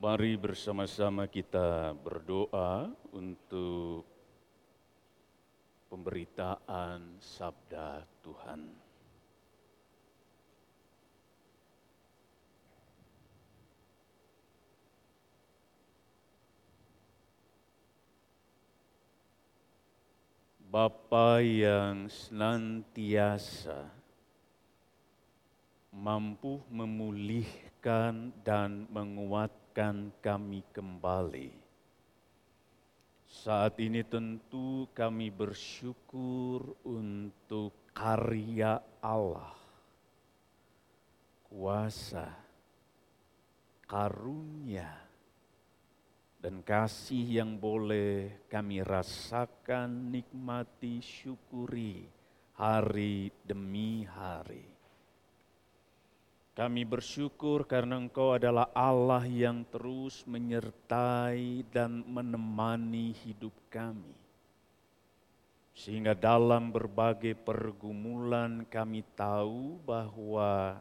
Mari bersama-sama kita berdoa untuk pemberitaan sabda Tuhan. Bapa yang senantiasa mampu memulihkan dan menguatkan kami kembali. Saat ini tentu kami bersyukur untuk karya Allah, kuasa, karunia, dan kasih yang boleh kami rasakan, nikmati, syukuri hari demi hari. Kami bersyukur karena Engkau adalah Allah yang terus menyertai dan menemani hidup kami. Sehingga dalam berbagai pergumulan kami tahu bahwa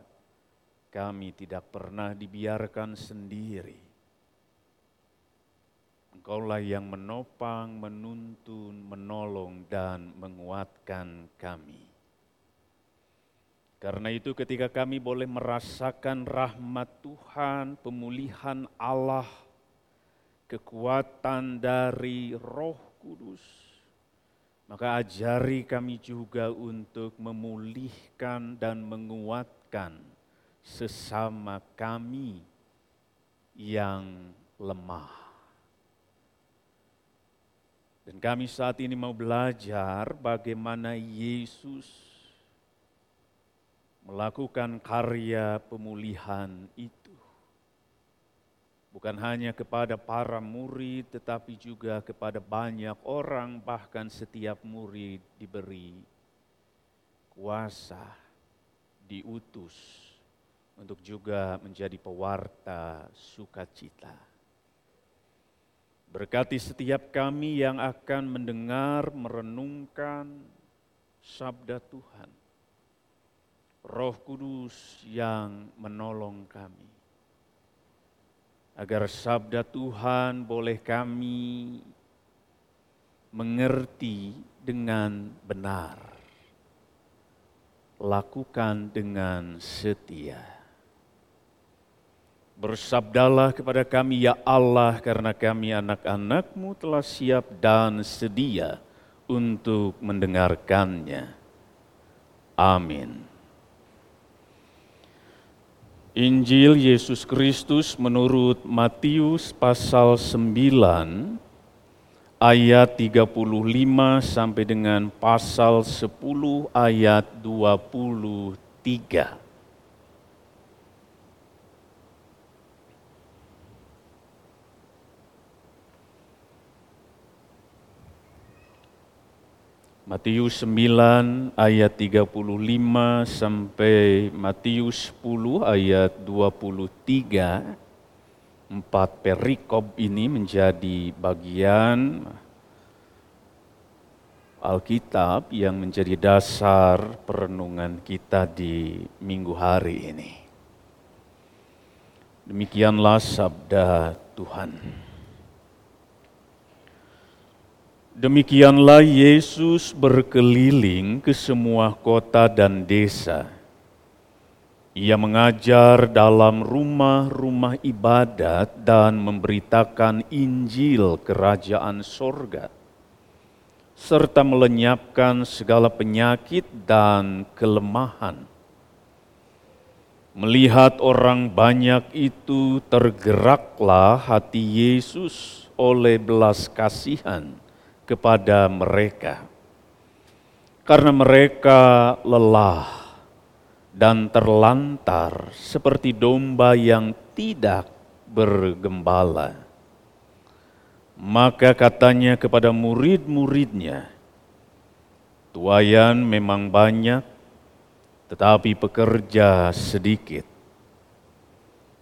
kami tidak pernah dibiarkan sendiri. Engkaulah yang menopang, menuntun, menolong, dan menguatkan kami. Karena itu ketika kami boleh merasakan rahmat Tuhan, pemulihan Allah, kekuatan dari roh kudus, maka ajari kami juga untuk memulihkan dan menguatkan sesama kami yang lemah. Dan kami saat ini mau belajar bagaimana Yesus melakukan karya pemulihan itu. Bukan hanya kepada para murid, tetapi juga kepada banyak orang, bahkan setiap murid diberi kuasa, diutus untuk juga menjadi pewarta sukacita. Berkati setiap kami yang akan mendengar, merenungkan sabda Tuhan Roh Kudus yang menolong kami. Agar sabda Tuhan boleh kami mengerti dengan benar. Lakukan dengan setia. Bersabdalah kepada kami, ya Allah, karena kami anak-anakmu telah siap dan sedia untuk mendengarkannya. Amin. Injil Yesus Kristus menurut Matius pasal 9 ayat 35 sampai dengan pasal 10 ayat 23. Matius 9 ayat 35 sampai Matius 10 ayat 23 empat perikop ini menjadi bagian Alkitab yang menjadi dasar perenungan kita di minggu hari ini. Demikianlah sabda Tuhan. Demikianlah Yesus berkeliling ke semua kota dan desa. Ia mengajar dalam rumah-rumah ibadat dan memberitakan Injil Kerajaan Sorga, serta melenyapkan segala penyakit dan kelemahan. Melihat orang banyak itu, tergeraklah hati Yesus oleh belas kasihan kepada mereka, karena mereka lelah dan terlantar seperti domba yang tidak bergembala. Maka katanya kepada murid-muridnya, "Tuayan memang banyak, tetapi pekerja sedikit.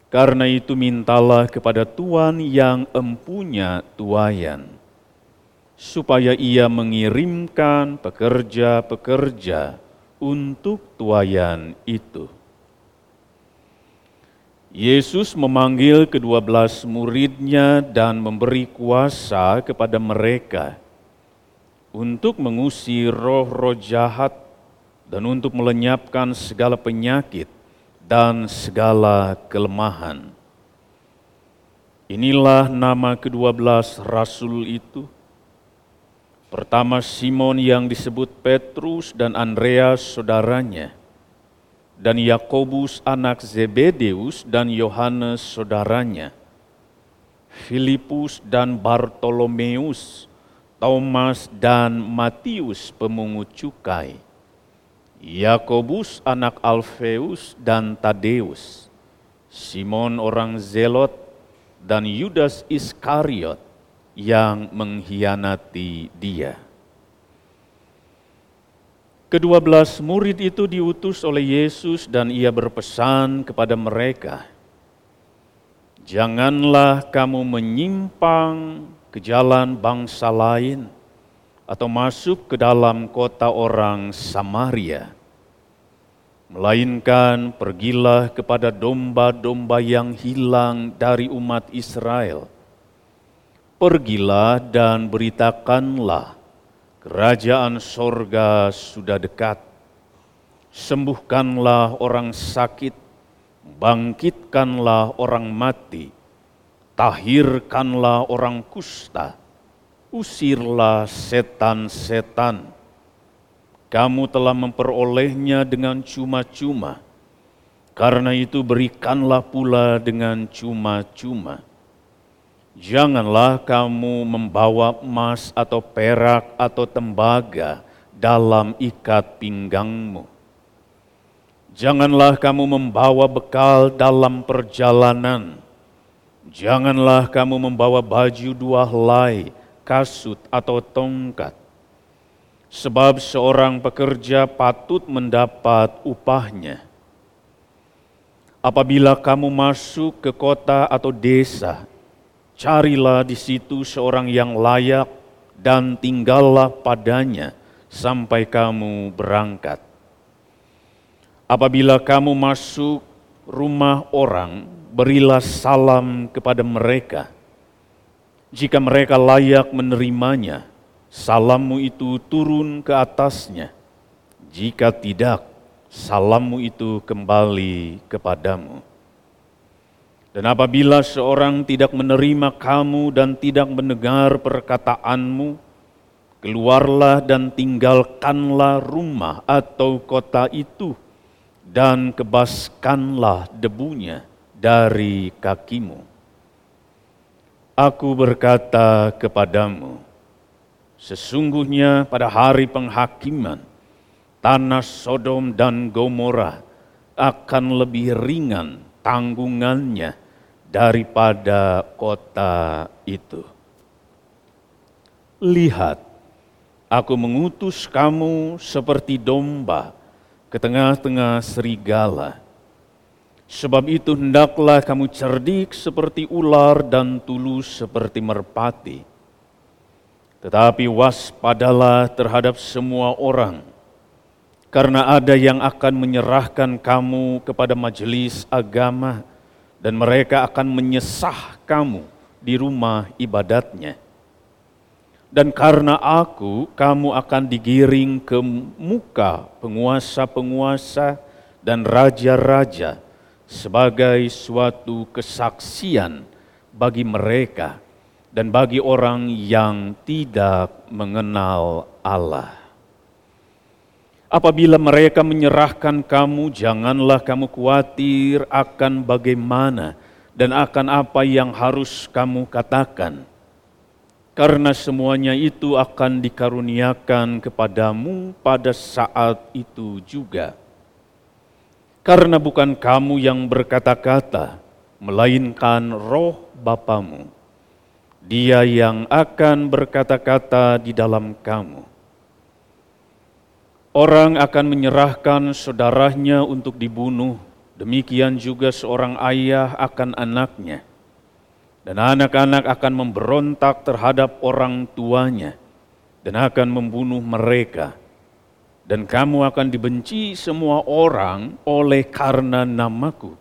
Karena itu, mintalah kepada Tuhan yang empunya tuayan." Supaya ia mengirimkan pekerja-pekerja untuk tuayan itu. Yesus memanggil kedua belas muridnya dan memberi kuasa kepada mereka untuk mengusir roh-roh jahat dan untuk melenyapkan segala penyakit dan segala kelemahan. Inilah nama kedua belas rasul itu. Pertama Simon yang disebut Petrus dan Andreas saudaranya, dan Yakobus anak Zebedeus dan Yohanes saudaranya, Filipus dan Bartolomeus, Thomas dan Matius pemungut cukai, Yakobus anak Alfeus dan Tadeus, Simon orang Zelot, dan Yudas Iskariot yang mengkhianati dia. Kedua belas murid itu diutus oleh Yesus dan ia berpesan kepada mereka, Janganlah kamu menyimpang ke jalan bangsa lain atau masuk ke dalam kota orang Samaria. Melainkan pergilah kepada domba-domba yang hilang dari umat Israel – Pergilah dan beritakanlah, kerajaan sorga sudah dekat. Sembuhkanlah orang sakit, bangkitkanlah orang mati, tahirkanlah orang kusta, usirlah setan-setan. Kamu telah memperolehnya dengan cuma-cuma, karena itu berikanlah pula dengan cuma-cuma Janganlah kamu membawa emas atau perak atau tembaga dalam ikat pinggangmu. Janganlah kamu membawa bekal dalam perjalanan. Janganlah kamu membawa baju dua helai, kasut atau tongkat. Sebab seorang pekerja patut mendapat upahnya. Apabila kamu masuk ke kota atau desa, Carilah di situ seorang yang layak dan tinggallah padanya sampai kamu berangkat. Apabila kamu masuk rumah orang, berilah salam kepada mereka. Jika mereka layak menerimanya, salammu itu turun ke atasnya. Jika tidak, salammu itu kembali kepadamu. Dan apabila seorang tidak menerima kamu dan tidak mendengar perkataanmu, keluarlah dan tinggalkanlah rumah atau kota itu, dan kebaskanlah debunya dari kakimu. Aku berkata kepadamu, sesungguhnya pada hari penghakiman, tanah Sodom dan Gomora akan lebih ringan tanggungannya daripada kota itu. Lihat, aku mengutus kamu seperti domba ke tengah-tengah serigala. Sebab itu hendaklah kamu cerdik seperti ular dan tulus seperti merpati. Tetapi waspadalah terhadap semua orang, karena ada yang akan menyerahkan kamu kepada majelis agama, dan mereka akan menyesah kamu di rumah ibadatnya. Dan karena aku, kamu akan digiring ke muka penguasa-penguasa dan raja-raja sebagai suatu kesaksian bagi mereka dan bagi orang yang tidak mengenal Allah. Apabila mereka menyerahkan kamu, janganlah kamu khawatir akan bagaimana dan akan apa yang harus kamu katakan. Karena semuanya itu akan dikaruniakan kepadamu pada saat itu juga. Karena bukan kamu yang berkata-kata, melainkan roh Bapamu. Dia yang akan berkata-kata di dalam kamu. Orang akan menyerahkan saudaranya untuk dibunuh, demikian juga seorang ayah akan anaknya. Dan anak-anak akan memberontak terhadap orang tuanya dan akan membunuh mereka. Dan kamu akan dibenci semua orang oleh karena namaku.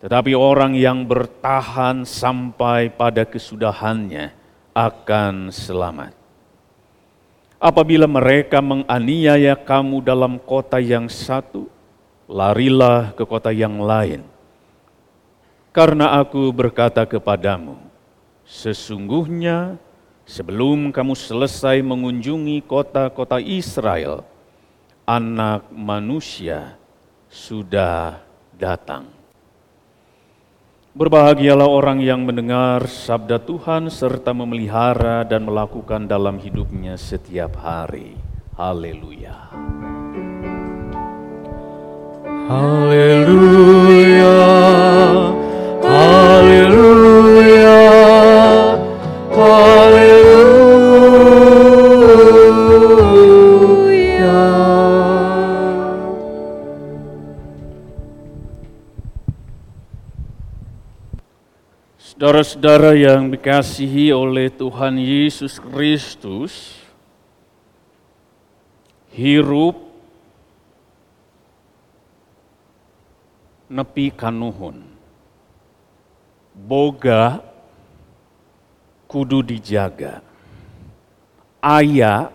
Tetapi orang yang bertahan sampai pada kesudahannya akan selamat. Apabila mereka menganiaya kamu dalam kota yang satu, larilah ke kota yang lain. Karena aku berkata kepadamu, sesungguhnya sebelum kamu selesai mengunjungi kota-kota Israel, anak manusia sudah datang. Berbahagialah orang yang mendengar sabda Tuhan serta memelihara dan melakukan dalam hidupnya setiap hari. Haleluya. Haleluya. Haleluya. Haleluya. Saudara-saudara yang dikasihi oleh Tuhan Yesus Kristus, hirup nepi kanuhun. Boga kudu dijaga. Aya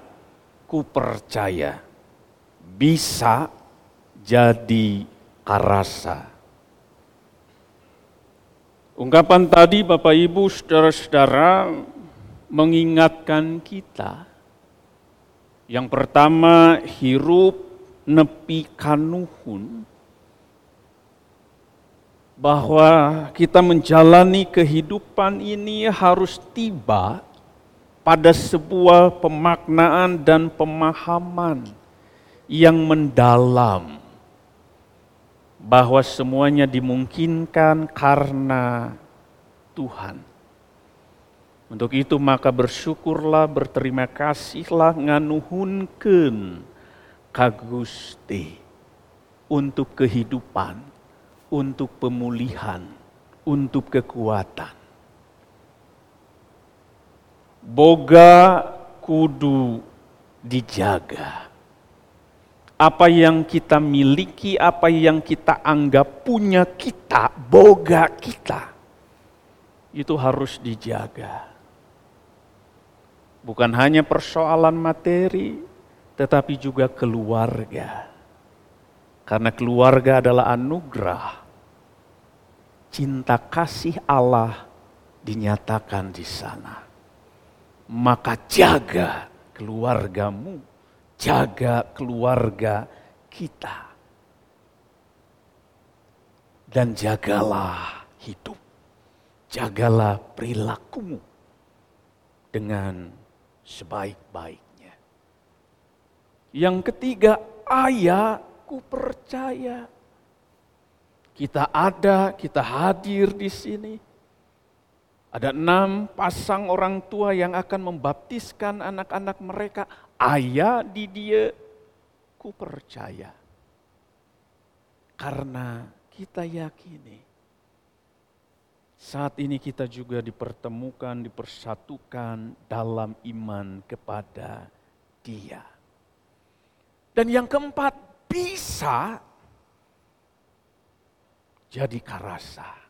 ku percaya bisa jadi karasa. Ungkapan tadi Bapak Ibu saudara-saudara mengingatkan kita. Yang pertama hirup nepi kanuhun bahwa kita menjalani kehidupan ini harus tiba pada sebuah pemaknaan dan pemahaman yang mendalam bahwa semuanya dimungkinkan karena Tuhan. Untuk itu maka bersyukurlah, berterima kasihlah nganuhunkeun ka Gusti untuk kehidupan, untuk pemulihan, untuk kekuatan. Boga kudu dijaga apa yang kita miliki, apa yang kita anggap punya kita, boga kita, itu harus dijaga. Bukan hanya persoalan materi, tetapi juga keluarga. Karena keluarga adalah anugerah. Cinta kasih Allah dinyatakan di sana. Maka jaga keluargamu jaga keluarga kita. Dan jagalah hidup, jagalah perilakumu dengan sebaik-baiknya. Yang ketiga, ayahku percaya. Kita ada, kita hadir di sini. Ada enam pasang orang tua yang akan membaptiskan anak-anak mereka ayah di dia ku percaya. Karena kita yakini saat ini kita juga dipertemukan, dipersatukan dalam iman kepada Dia. Dan yang keempat, bisa jadi karasa.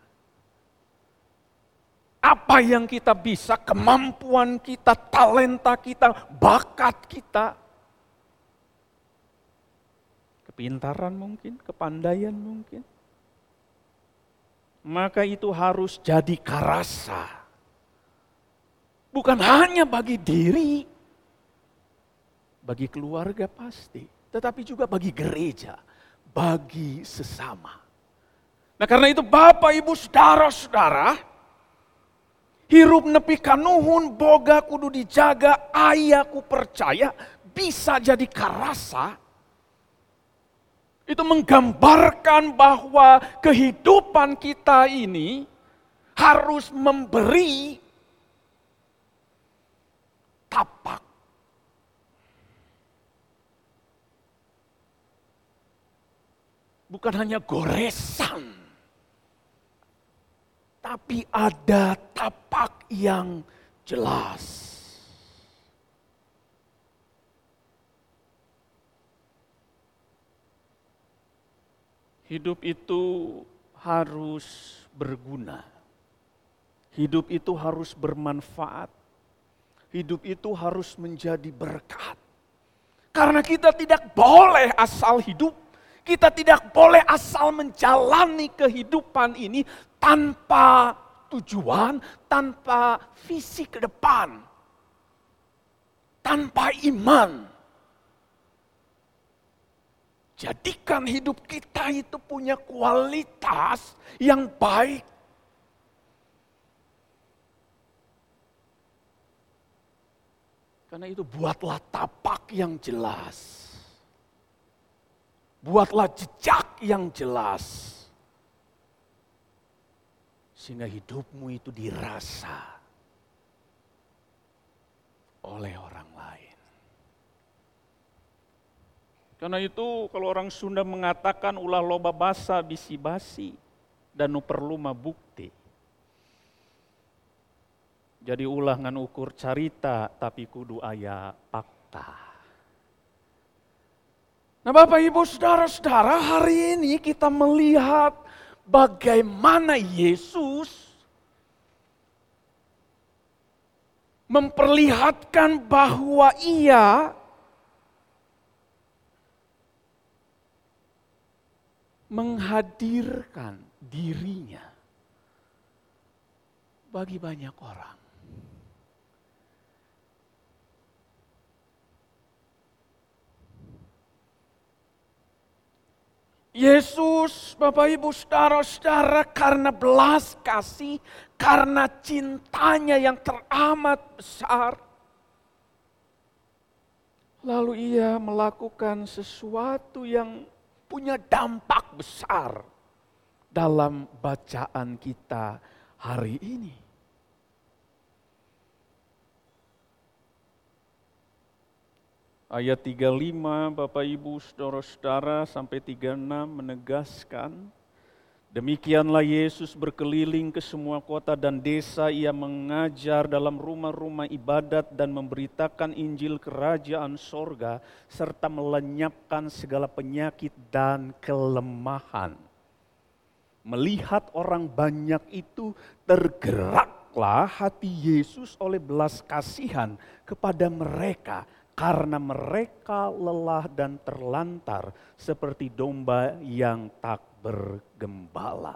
Apa yang kita bisa, kemampuan kita, talenta kita, bakat kita. Kepintaran mungkin, kepandaian mungkin. Maka itu harus jadi karasa. Bukan hanya bagi diri, bagi keluarga pasti, tetapi juga bagi gereja, bagi sesama. Nah karena itu Bapak, Ibu, Saudara-saudara, hirup nepi kanuhun boga kudu dijaga ayaku percaya bisa jadi karasa. Itu menggambarkan bahwa kehidupan kita ini harus memberi tapak. Bukan hanya goresan tapi ada tapak yang jelas. Hidup itu harus berguna. Hidup itu harus bermanfaat. Hidup itu harus menjadi berkat. Karena kita tidak boleh asal hidup, kita tidak boleh asal menjalani kehidupan ini tanpa tujuan, tanpa visi ke depan, tanpa iman. Jadikan hidup kita itu punya kualitas yang baik. Karena itu buatlah tapak yang jelas. Buatlah jejak yang jelas. Sehingga hidupmu itu dirasa oleh orang lain. Karena itu kalau orang Sunda mengatakan ulah loba basa bisi basi dan perlu bukti. Jadi ulah ngan ukur carita tapi kudu aya fakta. Nah Bapak Ibu Saudara-saudara hari ini kita melihat bagaimana Yesus memperlihatkan bahwa ia menghadirkan dirinya bagi banyak orang. Yesus, Bapak Ibu, saudara-saudara, karena belas kasih, karena cintanya yang teramat besar, lalu ia melakukan sesuatu yang punya dampak besar dalam bacaan kita hari ini. Ayat 35 Bapak Ibu Saudara-saudara sampai 36 menegaskan Demikianlah Yesus berkeliling ke semua kota dan desa, ia mengajar dalam rumah-rumah ibadat dan memberitakan Injil kerajaan sorga, serta melenyapkan segala penyakit dan kelemahan. Melihat orang banyak itu, tergeraklah hati Yesus oleh belas kasihan kepada mereka, karena mereka lelah dan terlantar seperti domba yang tak bergembala.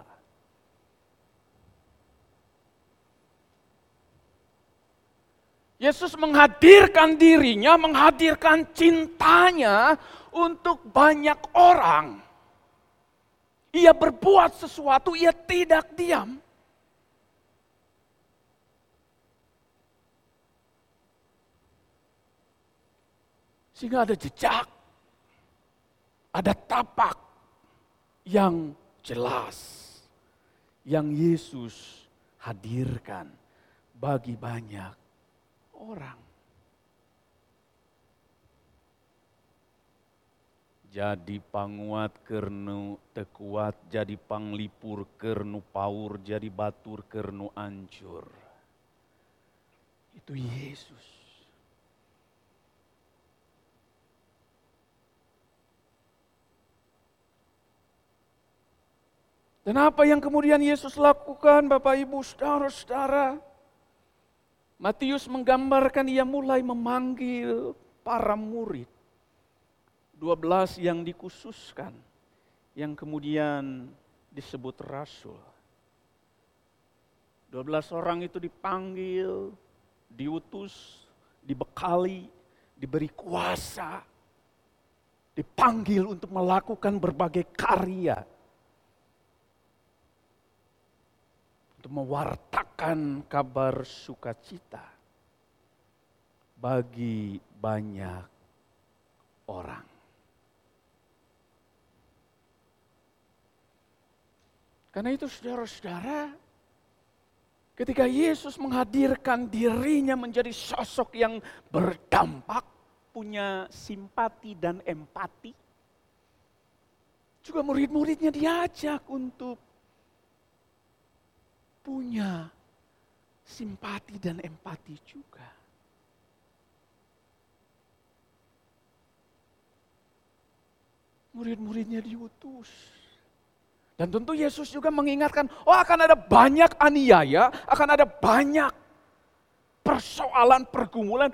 Yesus menghadirkan dirinya, menghadirkan cintanya untuk banyak orang. Ia berbuat sesuatu, ia tidak diam. Sehingga ada jejak, ada tapak, yang jelas yang Yesus hadirkan bagi banyak orang. Jadi panguat kernu tekuat, jadi panglipur kernu paur, jadi batur kernu ancur. Itu Yesus. Dan apa yang kemudian Yesus lakukan Bapak Ibu saudara-saudara? Matius menggambarkan ia mulai memanggil para murid. 12 yang dikhususkan. Yang kemudian disebut rasul. 12 orang itu dipanggil, diutus, dibekali, diberi kuasa, dipanggil untuk melakukan berbagai karya untuk mewartakan kabar sukacita bagi banyak orang. Karena itu saudara-saudara, ketika Yesus menghadirkan dirinya menjadi sosok yang berdampak, punya simpati dan empati, juga murid-muridnya diajak untuk punya simpati dan empati juga. Murid-muridnya diutus. Dan tentu Yesus juga mengingatkan, oh akan ada banyak aniaya, akan ada banyak persoalan, pergumulan.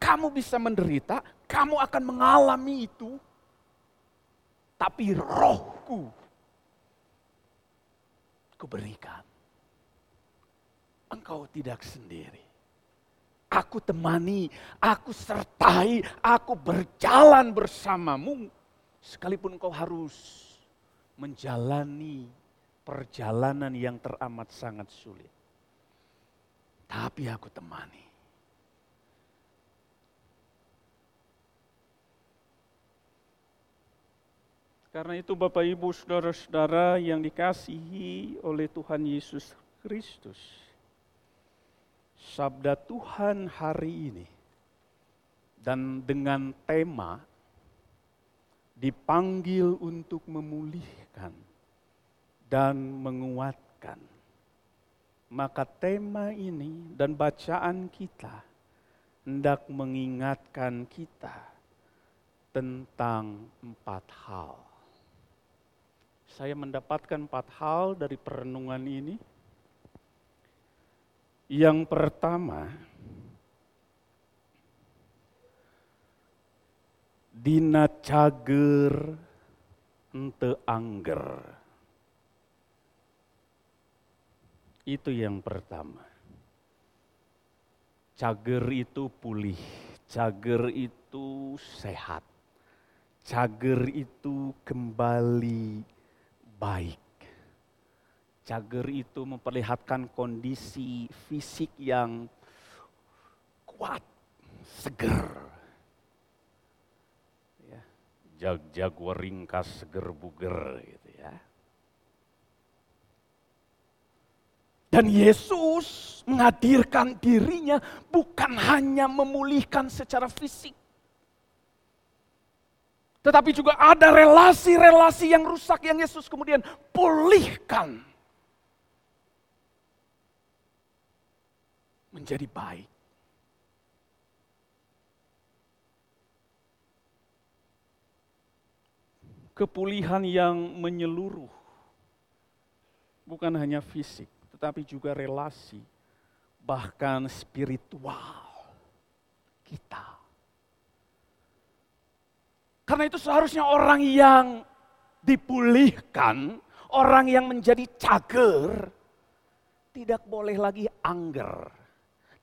Kamu bisa menderita, kamu akan mengalami itu. Tapi rohku, kuberikan. Engkau tidak sendiri. Aku temani, aku sertai, aku berjalan bersamamu. Sekalipun engkau harus menjalani perjalanan yang teramat sangat sulit. Tapi aku temani. Karena itu Bapak Ibu Saudara-saudara yang dikasihi oleh Tuhan Yesus Kristus. Sabda Tuhan hari ini dan dengan tema dipanggil untuk memulihkan dan menguatkan. Maka tema ini dan bacaan kita hendak mengingatkan kita tentang empat hal. Saya mendapatkan empat hal dari perenungan ini. Yang pertama, dina cager ente angger. Itu yang pertama. Cager itu pulih, cager itu sehat, cager itu kembali baik. Cager itu memperlihatkan kondisi fisik yang kuat, seger jag-jag waringkas seger buger gitu ya. Dan Yesus menghadirkan dirinya bukan hanya memulihkan secara fisik. Tetapi juga ada relasi-relasi yang rusak yang Yesus kemudian pulihkan. Menjadi baik. kepulihan yang menyeluruh. Bukan hanya fisik, tetapi juga relasi, bahkan spiritual kita. Karena itu seharusnya orang yang dipulihkan, orang yang menjadi cager, tidak boleh lagi angger.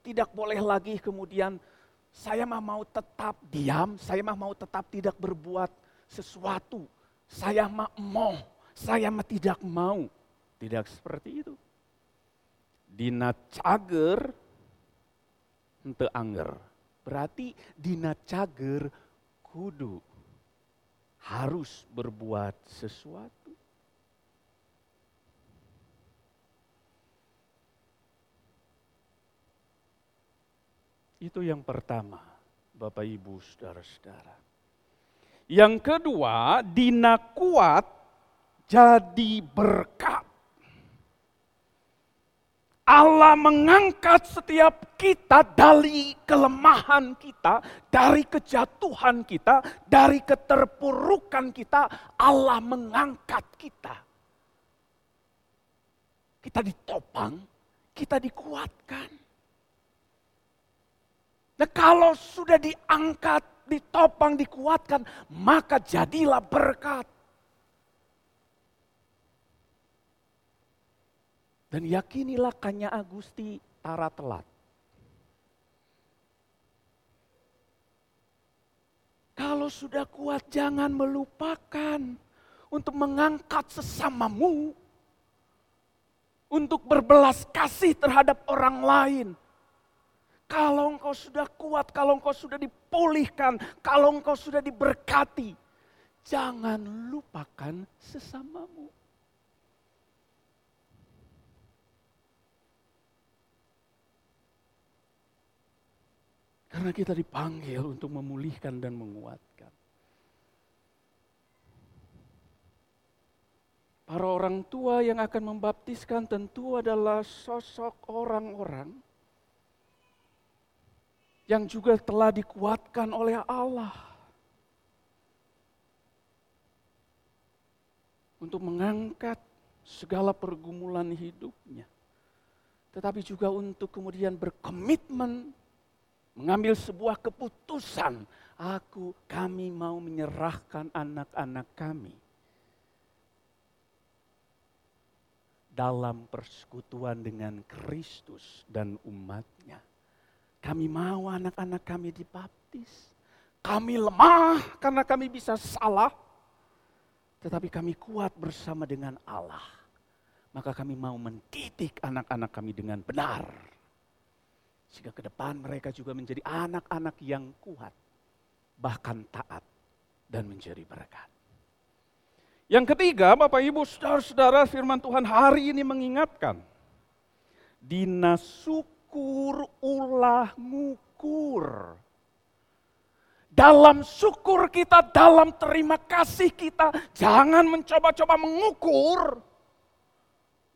Tidak boleh lagi kemudian saya mah mau tetap diam, saya mah mau tetap tidak berbuat sesuatu saya mau, saya mah tidak mau. Tidak seperti itu. Dina cager, ente anger. Berarti dina cager kudu harus berbuat sesuatu. Itu yang pertama, Bapak Ibu, saudara-saudara. Yang kedua, dina kuat jadi berkat. Allah mengangkat setiap kita dari kelemahan kita, dari kejatuhan kita, dari keterpurukan kita. Allah mengangkat kita. Kita ditopang, kita dikuatkan. Nah, kalau sudah diangkat ditopang, dikuatkan, maka jadilah berkat. Dan yakinilah Kanya Agusti tara telat. Kalau sudah kuat jangan melupakan untuk mengangkat sesamamu. Untuk berbelas kasih terhadap orang lain kalau engkau sudah kuat, kalau engkau sudah dipulihkan, kalau engkau sudah diberkati, jangan lupakan sesamamu. Karena kita dipanggil untuk memulihkan dan menguatkan. Para orang tua yang akan membaptiskan tentu adalah sosok orang-orang yang juga telah dikuatkan oleh Allah untuk mengangkat segala pergumulan hidupnya. Tetapi juga untuk kemudian berkomitmen mengambil sebuah keputusan. Aku, kami mau menyerahkan anak-anak kami dalam persekutuan dengan Kristus dan umatnya. Kami mau anak-anak kami dibaptis. Kami lemah karena kami bisa salah. Tetapi kami kuat bersama dengan Allah. Maka kami mau mendidik anak-anak kami dengan benar. Sehingga ke depan mereka juga menjadi anak-anak yang kuat. Bahkan taat dan menjadi berkat. Yang ketiga, Bapak Ibu, saudara-saudara, firman Tuhan hari ini mengingatkan. Dina syukur ulah ngukur. Dalam syukur kita, dalam terima kasih kita, jangan mencoba-coba mengukur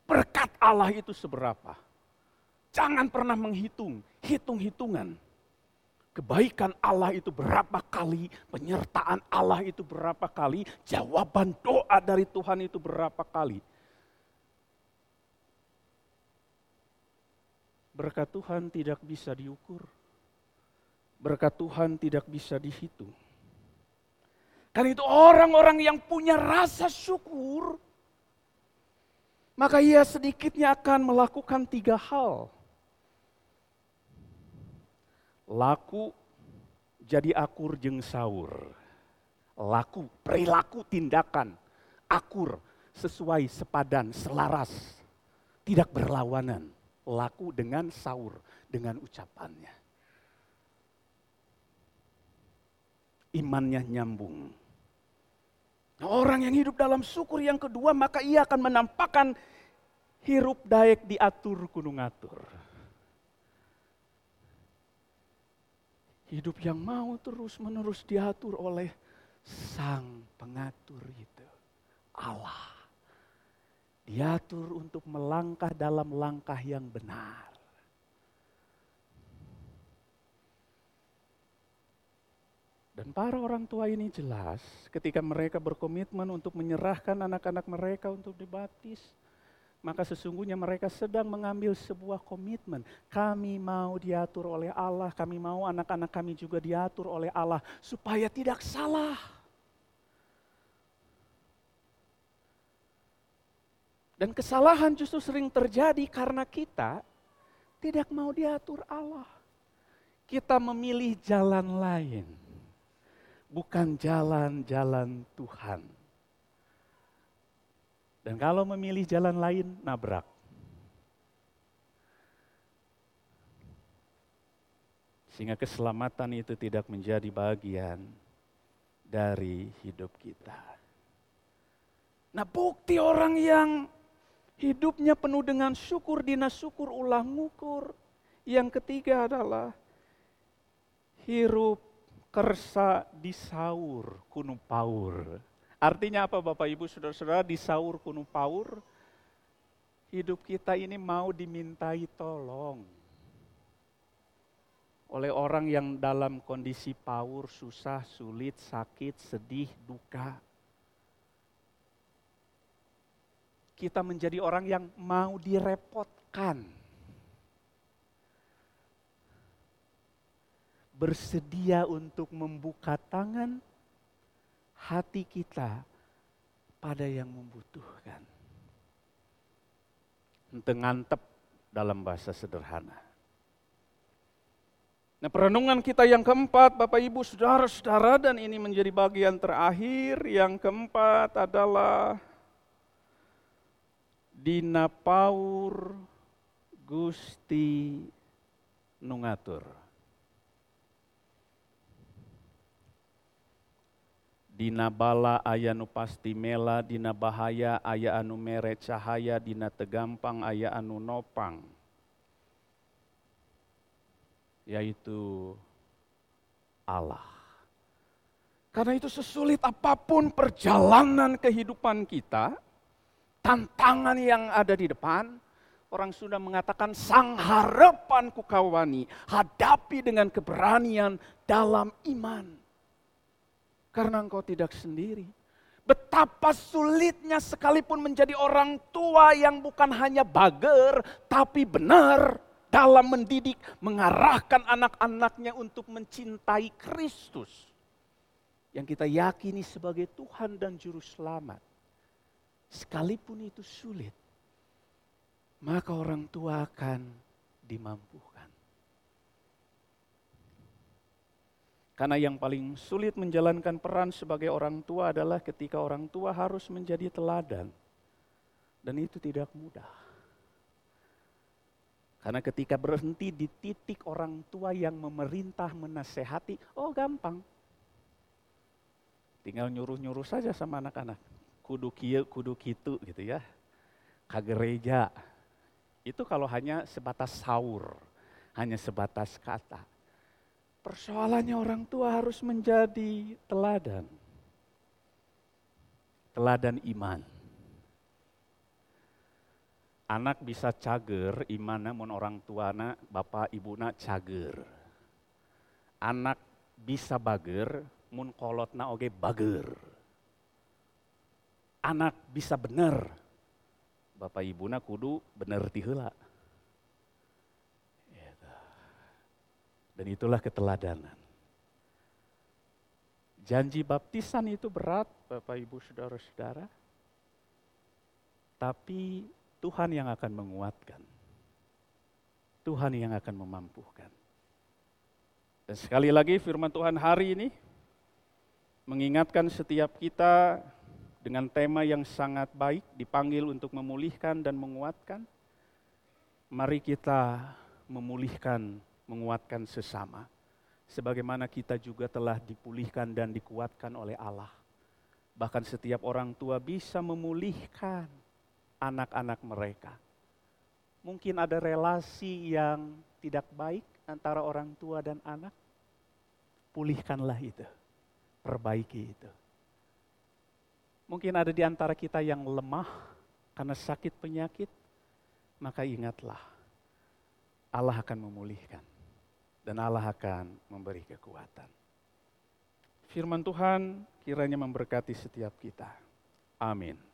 berkat Allah itu seberapa. Jangan pernah menghitung, hitung-hitungan kebaikan Allah itu berapa kali, penyertaan Allah itu berapa kali, jawaban doa dari Tuhan itu berapa kali. Berkat Tuhan tidak bisa diukur. Berkat Tuhan tidak bisa dihitung. Karena itu orang-orang yang punya rasa syukur, maka ia sedikitnya akan melakukan tiga hal laku jadi akur jeng sahur. Laku, perilaku, tindakan, akur, sesuai, sepadan, selaras. Tidak berlawanan. Laku dengan sahur, dengan ucapannya. Imannya nyambung. Nah, orang yang hidup dalam syukur yang kedua, maka ia akan menampakkan hirup daek diatur gunung atur. Hidup yang mau terus-menerus diatur oleh Sang Pengatur itu, Allah. Diatur untuk melangkah dalam langkah yang benar. Dan para orang tua ini jelas ketika mereka berkomitmen untuk menyerahkan anak-anak mereka untuk dibaptis, maka sesungguhnya mereka sedang mengambil sebuah komitmen. Kami mau diatur oleh Allah, kami mau anak-anak kami juga diatur oleh Allah supaya tidak salah. Dan kesalahan justru sering terjadi karena kita tidak mau diatur Allah. Kita memilih jalan lain, bukan jalan-jalan Tuhan. Dan kalau memilih jalan lain, nabrak. Sehingga keselamatan itu tidak menjadi bagian dari hidup kita. Nah bukti orang yang hidupnya penuh dengan syukur, dinas syukur, ulah ngukur. Yang ketiga adalah hirup kersa disaur kuno paur. Artinya apa Bapak Ibu Saudara-saudara di sahur kuno paur hidup kita ini mau dimintai tolong oleh orang yang dalam kondisi paur, susah, sulit, sakit, sedih, duka. Kita menjadi orang yang mau direpotkan. Bersedia untuk membuka tangan hati kita pada yang membutuhkan. Tengantep dalam bahasa sederhana. Nah perenungan kita yang keempat Bapak Ibu Saudara-saudara dan ini menjadi bagian terakhir. Yang keempat adalah Dina Paur Gusti Nungatur. dina bala aya nu pasti mela dina bahaya aya anu mere cahaya dina tegampang aya anu nopang yaitu Allah karena itu sesulit apa pun perjalanan kehidupan kita tantangan yang ada di depan orang sudah mengatakan sang harapan kukawani hadapi dengan keberanian dalam iman karena engkau tidak sendiri. Betapa sulitnya sekalipun menjadi orang tua yang bukan hanya bager, tapi benar dalam mendidik, mengarahkan anak-anaknya untuk mencintai Kristus. Yang kita yakini sebagai Tuhan dan Juru Selamat. Sekalipun itu sulit, maka orang tua akan dimampukan. Karena yang paling sulit menjalankan peran sebagai orang tua adalah ketika orang tua harus menjadi teladan. Dan itu tidak mudah. Karena ketika berhenti di titik orang tua yang memerintah, menasehati, oh gampang. Tinggal nyuruh-nyuruh saja sama anak-anak. Kudu kia, kudu kitu gitu ya. Kagereja. Itu kalau hanya sebatas sahur, hanya sebatas kata. Persoalannya orang tua harus menjadi teladan. Teladan iman. Anak bisa cager, iman namun orang tua anak, bapak ibu nak cager. Anak bisa bager, mun kolotna oge bager. Anak bisa bener, bapak ibu nak kudu bener tihela. Dan itulah keteladanan. Janji baptisan itu berat, Bapak Ibu Saudara-saudara. Tapi Tuhan yang akan menguatkan. Tuhan yang akan memampukan. Dan sekali lagi firman Tuhan hari ini mengingatkan setiap kita dengan tema yang sangat baik dipanggil untuk memulihkan dan menguatkan. Mari kita memulihkan menguatkan sesama. Sebagaimana kita juga telah dipulihkan dan dikuatkan oleh Allah. Bahkan setiap orang tua bisa memulihkan anak-anak mereka. Mungkin ada relasi yang tidak baik antara orang tua dan anak. Pulihkanlah itu. Perbaiki itu. Mungkin ada di antara kita yang lemah karena sakit penyakit. Maka ingatlah, Allah akan memulihkan dan Allah akan memberi kekuatan. Firman Tuhan kiranya memberkati setiap kita. Amin.